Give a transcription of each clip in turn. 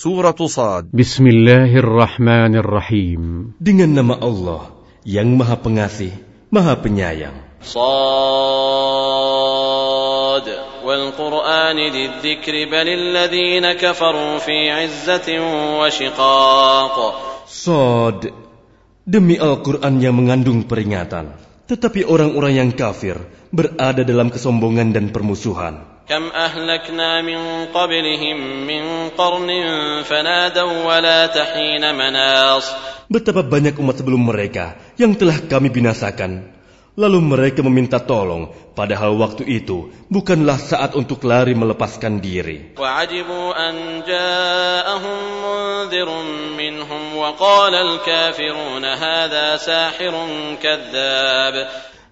Surah Sad. Bismillahirrahmanirrahim. Dengan nama Allah yang maha pengasih, maha penyayang. Sad. Wal Qur'an dzikri bal kafaru fi 'izzatin wa shiqaq. Sad. Demi Al-Qur'an yang mengandung peringatan tetapi orang-orang yang kafir berada dalam kesombongan dan permusuhan. كم أهلكنا من قبلهم من قرن فنادوا ولا تحين مناص Betapa banyak umat sebelum mereka yang telah kami binasakan. Lalu mereka meminta tolong, padahal waktu itu bukanlah saat untuk lari melepaskan diri.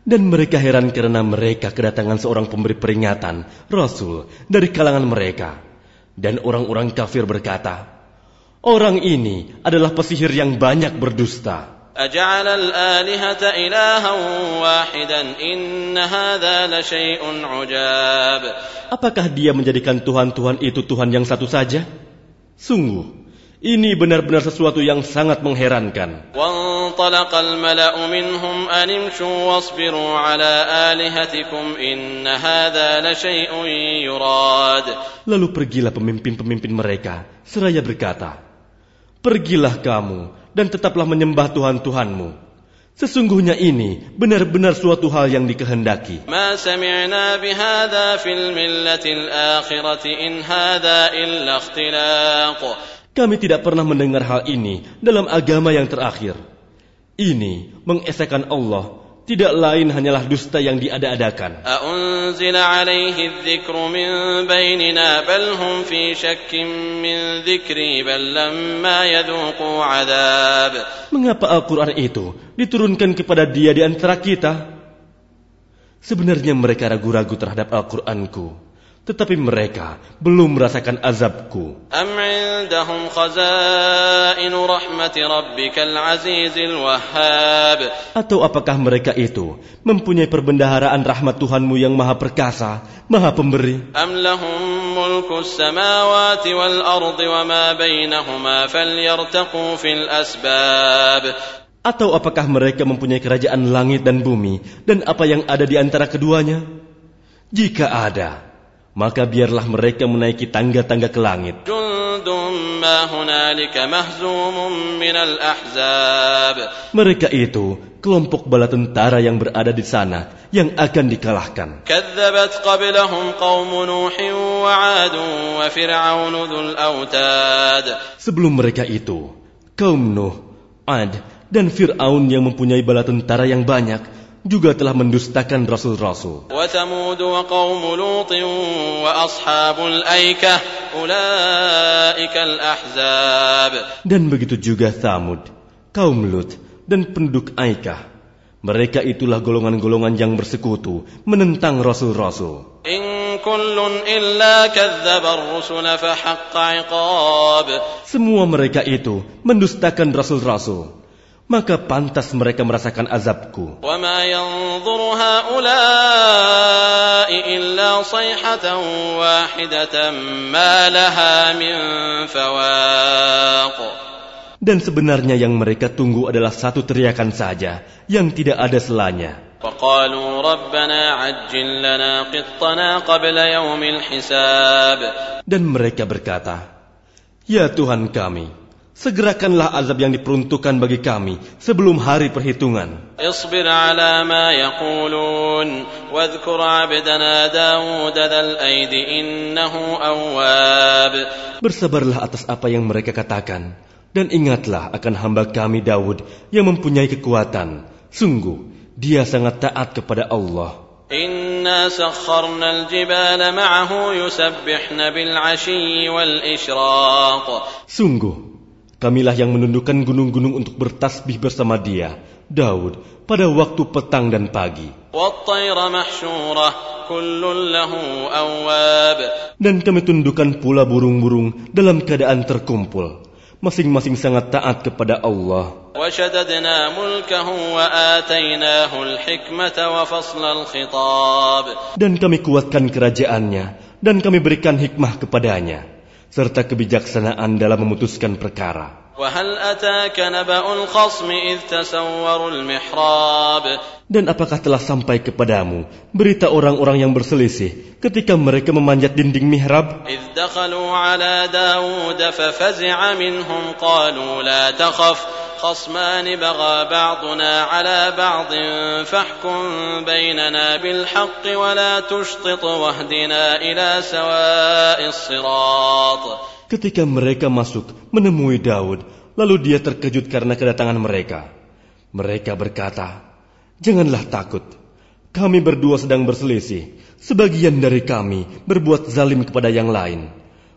وعجبوا أن جاءهم منذر منهم وقال الكافرون هذا ساحر كذاب Dan mereka heran karena mereka kedatangan seorang pemberi peringatan, Rasul, dari kalangan mereka. Dan orang-orang kafir berkata, Orang ini adalah pesihir yang banyak berdusta. أجعل الآلهة إلها واحدا إن هذا لشيء عجاب Apakah dia menjadikan Tuhan-Tuhan itu Tuhan yang satu saja? Sungguh, ini benar-benar sesuatu yang sangat mengherankan. Lalu pergilah pemimpin-pemimpin mereka, seraya berkata, Pergilah kamu dan tetaplah menyembah Tuhan-Tuhanmu. Sesungguhnya ini benar-benar suatu hal yang dikehendaki. Kami tidak pernah mendengar hal ini dalam agama yang terakhir. Ini mengesahkan Allah tidak lain hanyalah dusta yang diada-adakan. Mengapa Al-Quran itu diturunkan kepada dia di antara kita? Sebenarnya mereka ragu-ragu terhadap Al-Quranku tetapi mereka belum merasakan azabku. Atau apakah mereka itu mempunyai perbendaharaan rahmat Tuhanmu yang maha perkasa, maha pemberi? Atau apakah mereka mempunyai kerajaan langit dan bumi dan apa yang ada di antara keduanya? Jika ada, maka biarlah mereka menaiki tangga-tangga ke langit. Mereka itu kelompok bala tentara yang berada di sana yang akan dikalahkan. Sebelum mereka itu, kaum Nuh, Ad, dan Fir'aun yang mempunyai bala tentara yang banyak juga telah mendustakan rasul-rasul. Dan begitu juga Thamud, kaum Lut, dan penduduk Aikah. Mereka itulah golongan-golongan yang bersekutu, menentang rasul-rasul. Semua mereka itu mendustakan rasul-rasul maka pantas mereka merasakan azabku. Dan sebenarnya yang mereka tunggu adalah satu teriakan saja yang tidak ada selanya. Dan mereka berkata, Ya Tuhan kami, segerakanlah azab yang diperuntukkan bagi kami sebelum hari perhitungan. اصبر على ما يقولون واذكر عبدنا داود ذا الأيد إنه أواب Bersabarlah atas apa yang mereka katakan, dan ingatlah akan hamba kami Daud yang mempunyai kekuatan. Sungguh, dia sangat taat kepada Allah. إنا سخرنا الجبال معه يسبحن بالعشي والإشراق Sungguh, Kamilah yang menundukkan gunung-gunung untuk bertasbih bersama dia, Daud, pada waktu petang dan pagi. Dan kami tundukkan pula burung-burung dalam keadaan terkumpul. Masing-masing sangat taat kepada Allah. Dan kami kuatkan kerajaannya, dan kami berikan hikmah kepadanya serta kebijaksanaan dalam memutuskan perkara. Dan apakah telah sampai kepadamu berita orang-orang yang berselisih ketika mereka memanjat dinding mihrab? إذ دخلوا على داود ففزع منهم قالوا لا تخف خصمان بغى بعضنا على بعض فاحكم بيننا بالحق ولا تشطط واهدنا إلى سواء الصراط Ketika mereka masuk menemui Daud, lalu dia terkejut karena kedatangan mereka. Mereka berkata, "Janganlah takut. Kami berdua sedang berselisih. Sebagian dari kami berbuat zalim kepada yang lain.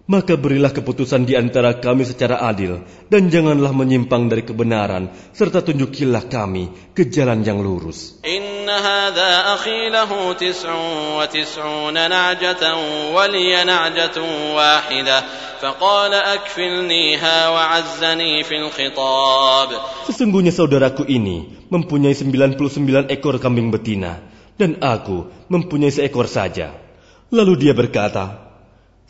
maka berilah keputusan di antara kami secara adil, dan janganlah menyimpang dari kebenaran, serta tunjukilah kami ke jalan yang lurus. Sesungguhnya saudaraku ini mempunyai 99 ekor kambing betina, dan aku mempunyai seekor saja. Lalu dia berkata,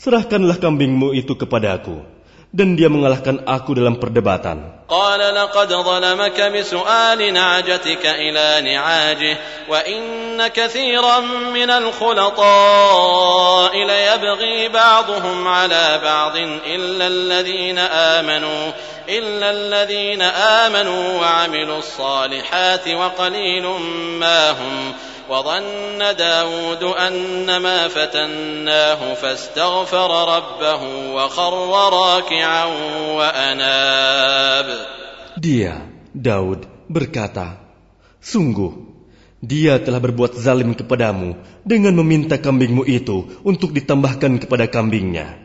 Serahkanlah kambingmu itu kepadaku. Dan dia mengalahkan aku dalam perdebatan. قال لقد ظلمك بسؤال نعجتك إلى نعاجه وإن كثيرا من الخلطاء ليبغي بعضهم على بعض إلا الذين آمنوا إلا الذين آمنوا وعملوا الصالحات وقليل ما هم وظن داود أنما فتناه فاستغفر ربه وخر راكعا وأناب Dia, Daud, berkata, Sungguh, dia telah berbuat zalim kepadamu dengan meminta kambingmu itu untuk ditambahkan kepada kambingnya.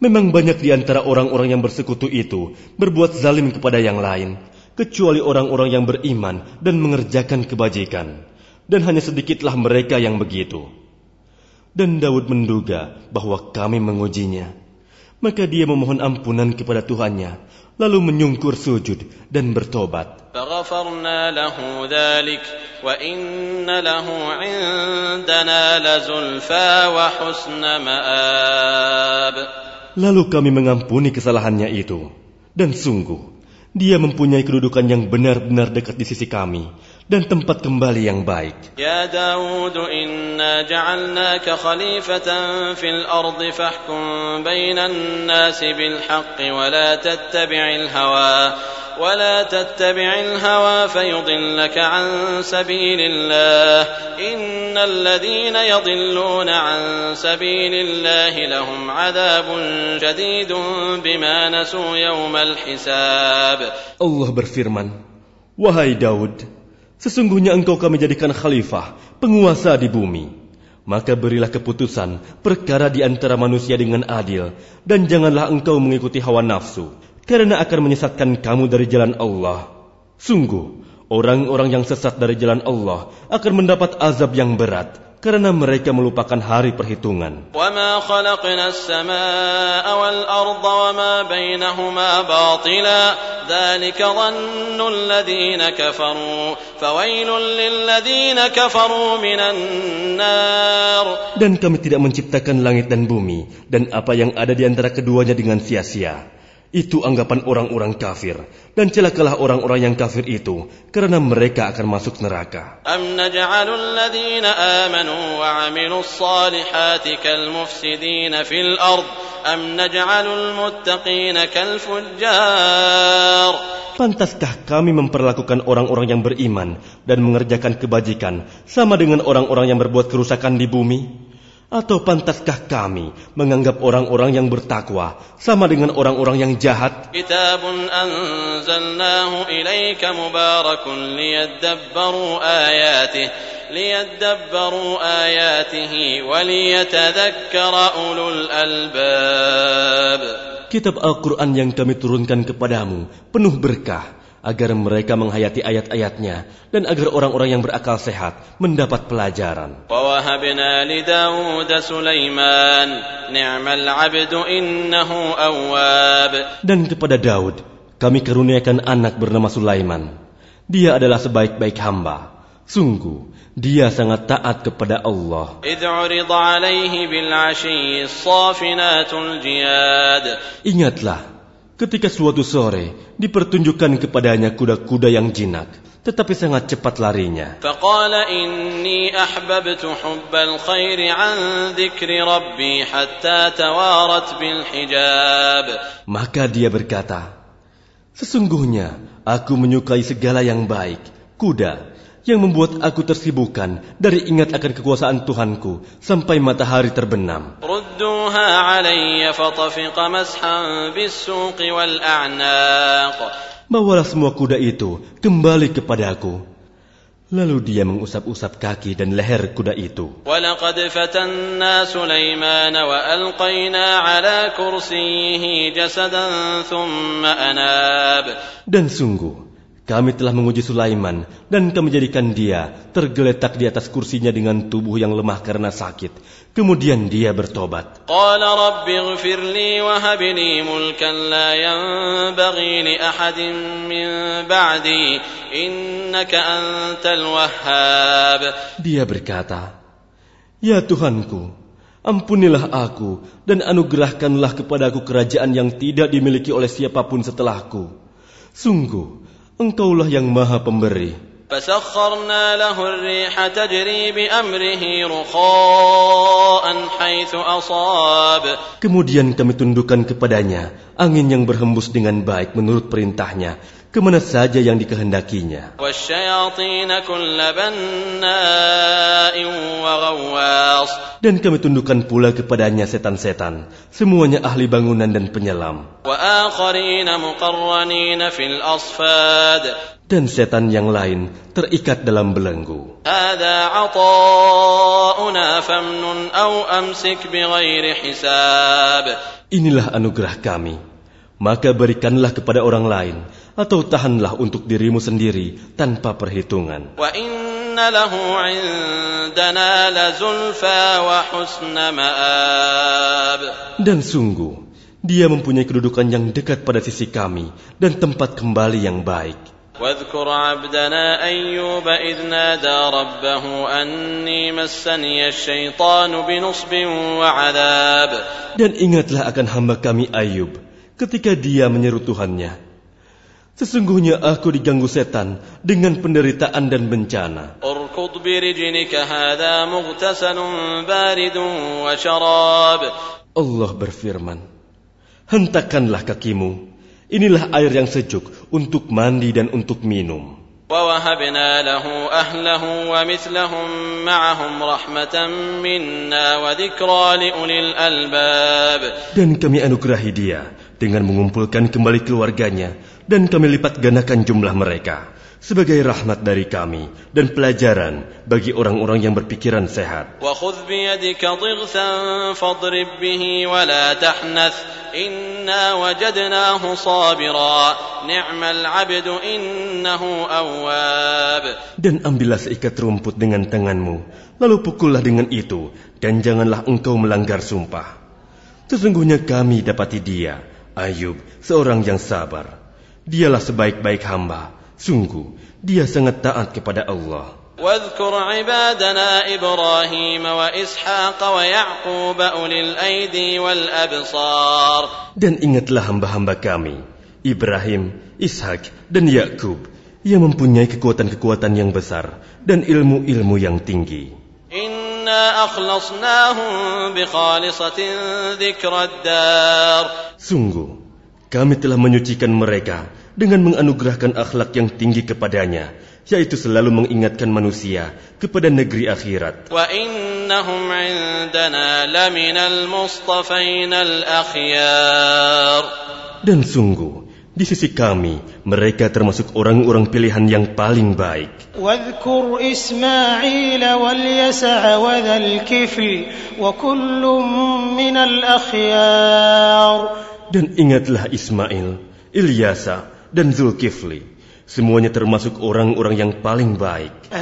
Memang banyak di antara orang-orang yang bersekutu itu berbuat zalim kepada yang lain, kecuali orang-orang yang beriman dan mengerjakan kebajikan. dan hanya sedikitlah mereka yang begitu. Dan Daud menduga bahwa kami mengujinya. Maka dia memohon ampunan kepada Tuhannya, lalu menyungkur sujud dan bertobat. Lalu kami mengampuni kesalahannya itu. Dan sungguh, dia mempunyai kedudukan yang benar-benar dekat di sisi kami dan tempat kembali yang baik. يا داود إنا جعلناك خليفة في الأرض فاحكم بين الناس بالحق ولا تتبع الهوى ولا تتبع الهوى فيضلك عن سبيل الله إن الذين يضلون عن سبيل الله لهم عذاب شديد بما نسوا يوم الحساب Allah berfirman, Wahai Daud, sesungguhnya engkau kami jadikan khalifah, penguasa di bumi. Maka berilah keputusan perkara di antara manusia dengan adil, dan janganlah engkau mengikuti hawa nafsu, karena akan menyesatkan kamu dari jalan Allah. Sungguh, orang-orang yang sesat dari jalan Allah akan mendapat azab yang berat, karena mereka melupakan hari perhitungan. Dan kami tidak menciptakan langit dan bumi dan apa yang ada di antara keduanya dengan sia-sia. Itu anggapan orang-orang kafir. Dan celakalah orang-orang yang kafir itu, karena mereka akan masuk neraka. Pantaskah kami memperlakukan orang-orang yang beriman dan mengerjakan kebajikan sama dengan orang-orang yang berbuat kerusakan di bumi? Atau pantaskah kami menganggap orang-orang yang bertakwa sama dengan orang-orang yang jahat? Kitab Al-Quran yang kami turunkan kepadamu penuh berkah agar mereka menghayati ayat-ayatnya dan agar orang-orang yang berakal sehat mendapat pelajaran. Dan kepada Daud kami karuniakan anak bernama Sulaiman. Dia adalah sebaik-baik hamba. Sungguh, dia sangat taat kepada Allah. Ingatlah Ketika suatu sore dipertunjukkan kepadanya kuda-kuda yang jinak, tetapi sangat cepat larinya. Maka dia berkata, Sesungguhnya aku menyukai segala yang baik, kuda, yang membuat aku tersibukkan dari ingat akan kekuasaan Tuhanku sampai matahari terbenam. ردوها علي فطفق مسحا بالسوق والأعناق Bawalah semua kuda itu kembali kepadaku. Lalu dia mengusap-usap kaki dan leher kuda itu. ولقد فتنا سليمان وألقينا على كرسيه جسدا ثم أناب Dan sungguh, kami telah menguji Sulaiman dan kami jadikan dia tergeletak di atas kursinya dengan tubuh yang lemah karena sakit. Kemudian dia bertobat. Dia berkata, Ya Tuhanku, ampunilah aku dan anugerahkanlah kepadaku kerajaan yang tidak dimiliki oleh siapa pun setelahku. Sungguh, engkaulah yang maha pemberi. فسخرنا له الريح تجري بأمره رخاء حيث أصاب Kemudian kami tundukkan kepadanya angin yang berhembus dengan baik menurut perintahnya, ke mana saja yang dikehendakinya. Dan kami tundukkan pula kepadanya setan-setan, semuanya ahli bangunan dan penyelam. Dan setan yang lain terikat dalam belenggu. Inilah anugerah kami. Maka berikanlah kepada orang lain atau tahanlah untuk dirimu sendiri tanpa perhitungan. وإن له عندنا لزلفى وحسن مآب Dan sungguh, dia mempunyai kedudukan yang dekat pada sisi kami dan tempat kembali yang baik. واذكر عبدنا أيوب إذ نادى ربه أني مسني الشيطان بنصب وعذاب Dan ingatlah akan hamba kami Ayub ketika dia menyeru Tuhannya. Sesungguhnya aku diganggu setan dengan penderitaan dan bencana. اركض برجلك هذا مغتسل بارد وشراب Allah berfirman, Hentakkanlah kakimu, inilah air yang sejuk untuk mandi dan untuk minum. ووهبنا له أهله ومثلهم معهم رحمة منا وذكرى لأولي الألباب Dan kami anugerahi dia dengan mengumpulkan kembali keluarganya dan kami lipat gandakan jumlah mereka sebagai rahmat dari kami dan pelajaran bagi orang-orang yang berpikiran sehat. Dan ambillah seikat rumput dengan tanganmu, lalu pukullah dengan itu, dan janganlah engkau melanggar sumpah. Sesungguhnya kami dapati dia, Ayub, seorang yang sabar. Dialah sebaik-baik hamba. Sungguh, dia sangat taat kepada Allah. واذكر عبادنا إبراهيم وإسحاق ويعقوب أولي الأيدي والأبصار Dan ingatlah hamba-hamba kami, Ibrahim, Ishak, dan Yakub, yang mempunyai kekuatan-kekuatan yang besar dan ilmu-ilmu yang tinggi. إنا أخلصناهم بخالصة ذكر الدار Sungguh, kami telah menyucikan mereka dengan menganugerahkan akhlak yang tinggi kepadanya, yaitu selalu mengingatkan manusia kepada negeri akhirat. Dan sungguh, di sisi kami, mereka termasuk orang-orang pilihan yang paling baik. Dan ingatlah Ismail, Ilyasa, dan Zulkifli. Semuanya termasuk orang-orang yang paling baik.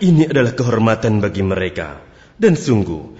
Ini adalah kehormatan bagi mereka. Dan sungguh,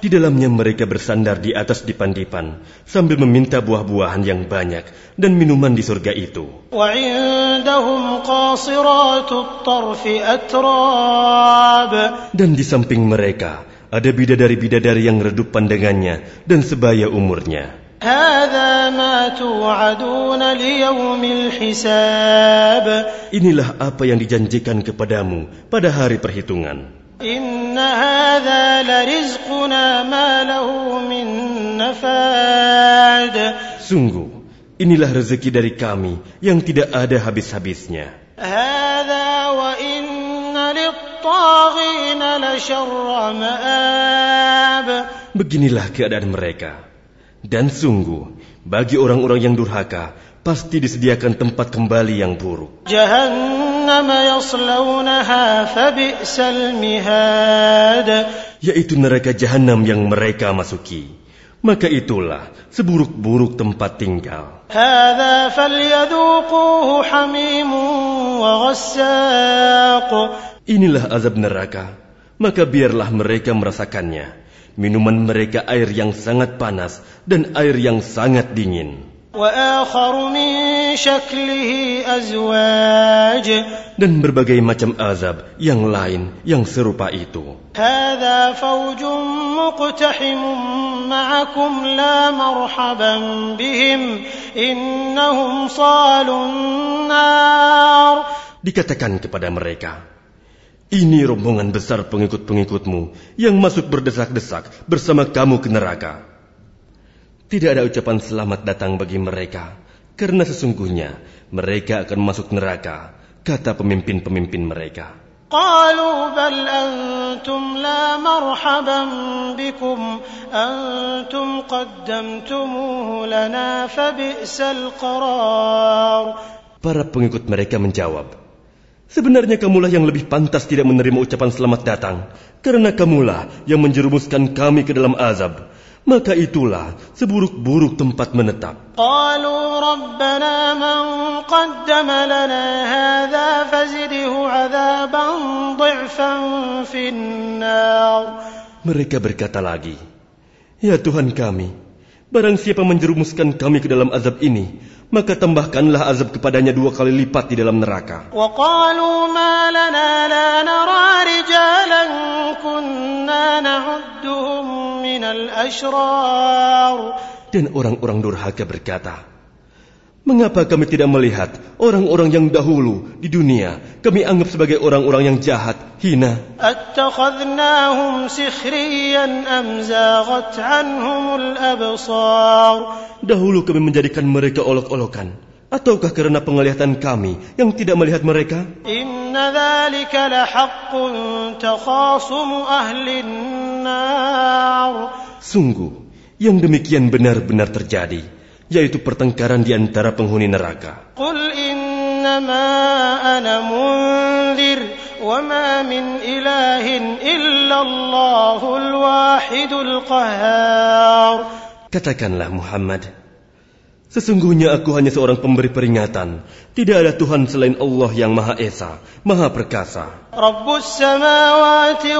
Di dalamnya mereka bersandar di atas dipan-dipan sambil meminta buah-buahan yang banyak dan minuman di surga itu. Dan di samping mereka ada bidadari-bidadari yang redup pandangannya dan sebaya umurnya. Inilah apa yang dijanjikan kepadamu pada hari perhitungan. هذا لرزقنا ما له من نفاد Sungguh, inilah rezeki dari kami yang tidak ada habis-habisnya. هذا وإن للطاغين لشر مآب Beginilah keadaan mereka. Dan sungguh, bagi orang-orang yang durhaka, pasti disediakan tempat kembali yang buruk. جهنم يصلونها فبئس المهاد Yaitu neraka jahanam yang mereka masuki. Maka itulah seburuk-buruk tempat tinggal. هذا فليذوقوه حميم وغساق Inilah azab neraka. Maka biarlah mereka merasakannya. Minuman mereka air yang sangat panas dan air yang sangat dingin. dan berbagai macam azab yang lain yang serupa itu. Dikatakan kepada mereka, ini rombongan besar pengikut-pengikutmu yang masuk berdesak-desak bersama kamu ke neraka. Tidak ada ucapan selamat datang bagi mereka, karena sesungguhnya mereka akan masuk neraka, kata pemimpin-pemimpin mereka. قالوا بل أنتم لا مرحبا بكم أنتم قدمتموه لنا فبئس القرار Para pengikut mereka menjawab, Sebenarnya kamulah yang lebih pantas tidak menerima ucapan selamat datang, karena kamulah yang menjerumuskan kami ke dalam azab. Maka itulah seburuk-buruk tempat menetap. قالوا ربنا من قدم لنا هذا فزده عذابا ضعفا في النار Mereka berkata lagi, Ya Tuhan kami, barang siapa menjerumuskan kami ke dalam azab ini, maka tambahkanlah azab kepadanya dua kali lipat di dalam neraka. وقالوا dan orang-orang durhaka berkata, Mengapa kami tidak melihat orang-orang yang dahulu di dunia kami anggap sebagai orang-orang yang jahat, hina? Dahulu kami menjadikan mereka olok-olokan ataukah karena penglihatan kami yang tidak melihat mereka? Sungguh, yang demikian benar-benar terjadi, yaitu pertengkaran di antara penghuni neraka. Katakanlah Muhammad, Sesungguhnya aku hanya seorang pemberi peringatan. Tidak ada Tuhan selain Allah yang Maha Esa, Maha Perkasa. Samawati.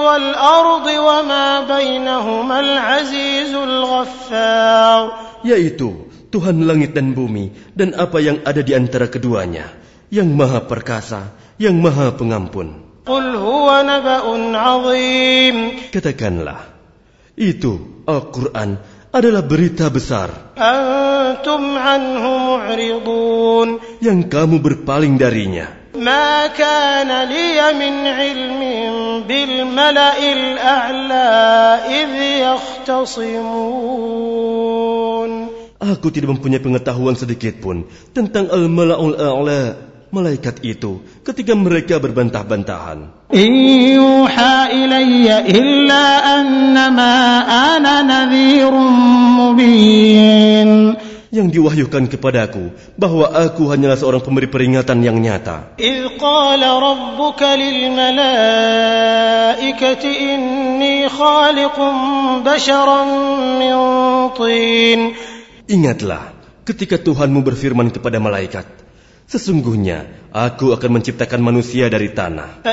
Yaitu Tuhan langit dan bumi dan apa yang ada di antara keduanya, yang Maha Perkasa, yang Maha Pengampun. Katakanlah, itu Al-Qur'an adalah berita besar. Yang kamu berpaling darinya. Aku tidak mempunyai pengetahuan sedikit pun tentang al-mala'ul a'la malaikat itu ketika mereka berbantah-bantahan. Yang diwahyukan kepadaku bahwa aku hanyalah seorang pemberi peringatan yang nyata. Ingatlah ketika Tuhanmu berfirman kepada malaikat, Sesungguhnya aku akan menciptakan manusia dari tanah.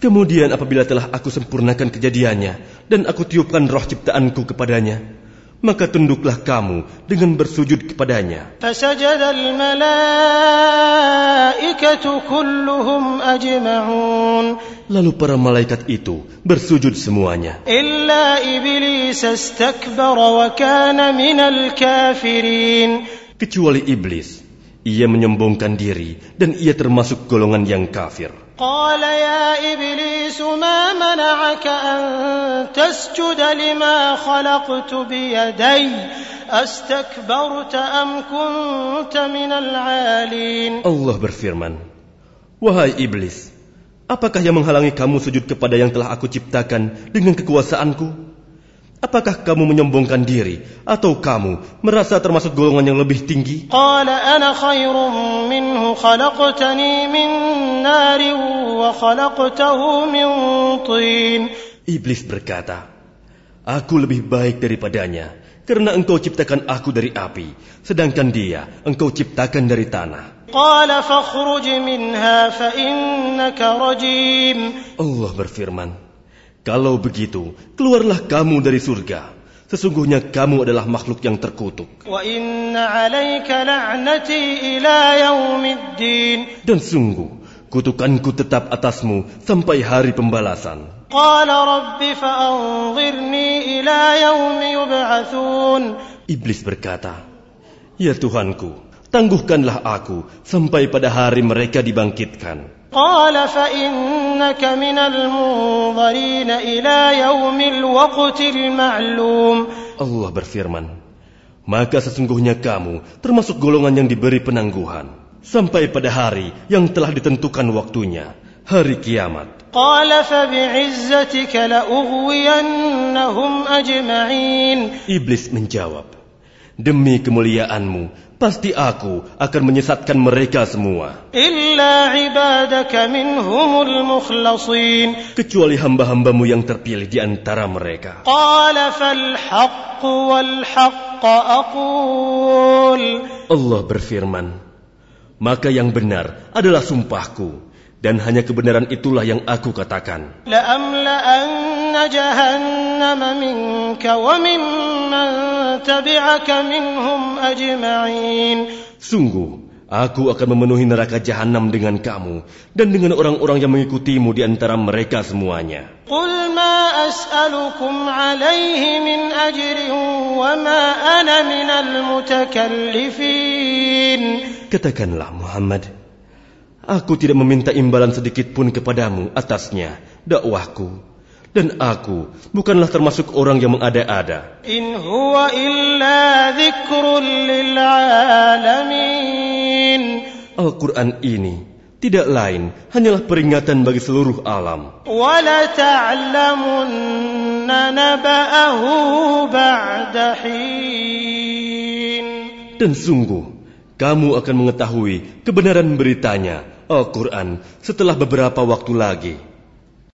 Kemudian apabila telah aku sempurnakan kejadiannya dan aku tiupkan roh ciptaanku kepadanya, maka tunduklah kamu dengan bersujud kepadanya. Lalu para malaikat itu bersujud semuanya. Kecuali iblis, ia menyombongkan diri dan ia termasuk golongan yang kafir. قال يا إبليس ما منعك أن تسجد لما خلقت بيدي أستكبرت أم كنت من العالين Allah berfirman, Wahai iblis, apakah yang menghalangi kamu sujud kepada yang telah aku ciptakan dengan kekuasaanku? Apakah kamu menyombongkan diri atau kamu merasa termasuk golongan yang lebih tinggi? Iblis berkata, Aku lebih baik daripadanya karena engkau ciptakan aku dari api sedangkan dia engkau ciptakan dari tanah. Allah berfirman, kalau begitu, keluarlah kamu dari surga. Sesungguhnya kamu adalah makhluk yang terkutuk. Dan sungguh, kutukanku tetap atasmu sampai hari pembalasan. Iblis berkata, Ya Tuhanku, tangguhkanlah aku sampai pada hari mereka dibangkitkan. قال فإنك من المنظرين إلى يوم الوقت المعلوم Allah berfirman, Maka sesungguhnya kamu termasuk golongan yang diberi penangguhan. Sampai pada hari yang telah ditentukan waktunya, hari kiamat. قال فبعزتك لأغوينهم أجمعين Iblis menjawab, Demi kemuliaanmu, pasti aku akan menyesatkan mereka semua. Kecuali hamba-hambamu yang terpilih di antara mereka. Allah berfirman, maka yang benar adalah sumpahku dan hanya kebenaran itulah yang aku katakan. Sungguh, aku akan memenuhi neraka jahanam dengan kamu dan dengan orang-orang yang mengikutimu di antara mereka semuanya. Katakanlah Muhammad, Aku tidak meminta imbalan sedikit pun kepadamu atasnya, dakwahku. Dan aku bukanlah termasuk orang yang mengada-ada. In huwa illa lil alamin. Al-Qur'an ini tidak lain hanyalah peringatan bagi seluruh alam. Dan sungguh kamu akan mengetahui kebenaran beritanya, Al-Quran, setelah beberapa waktu lagi.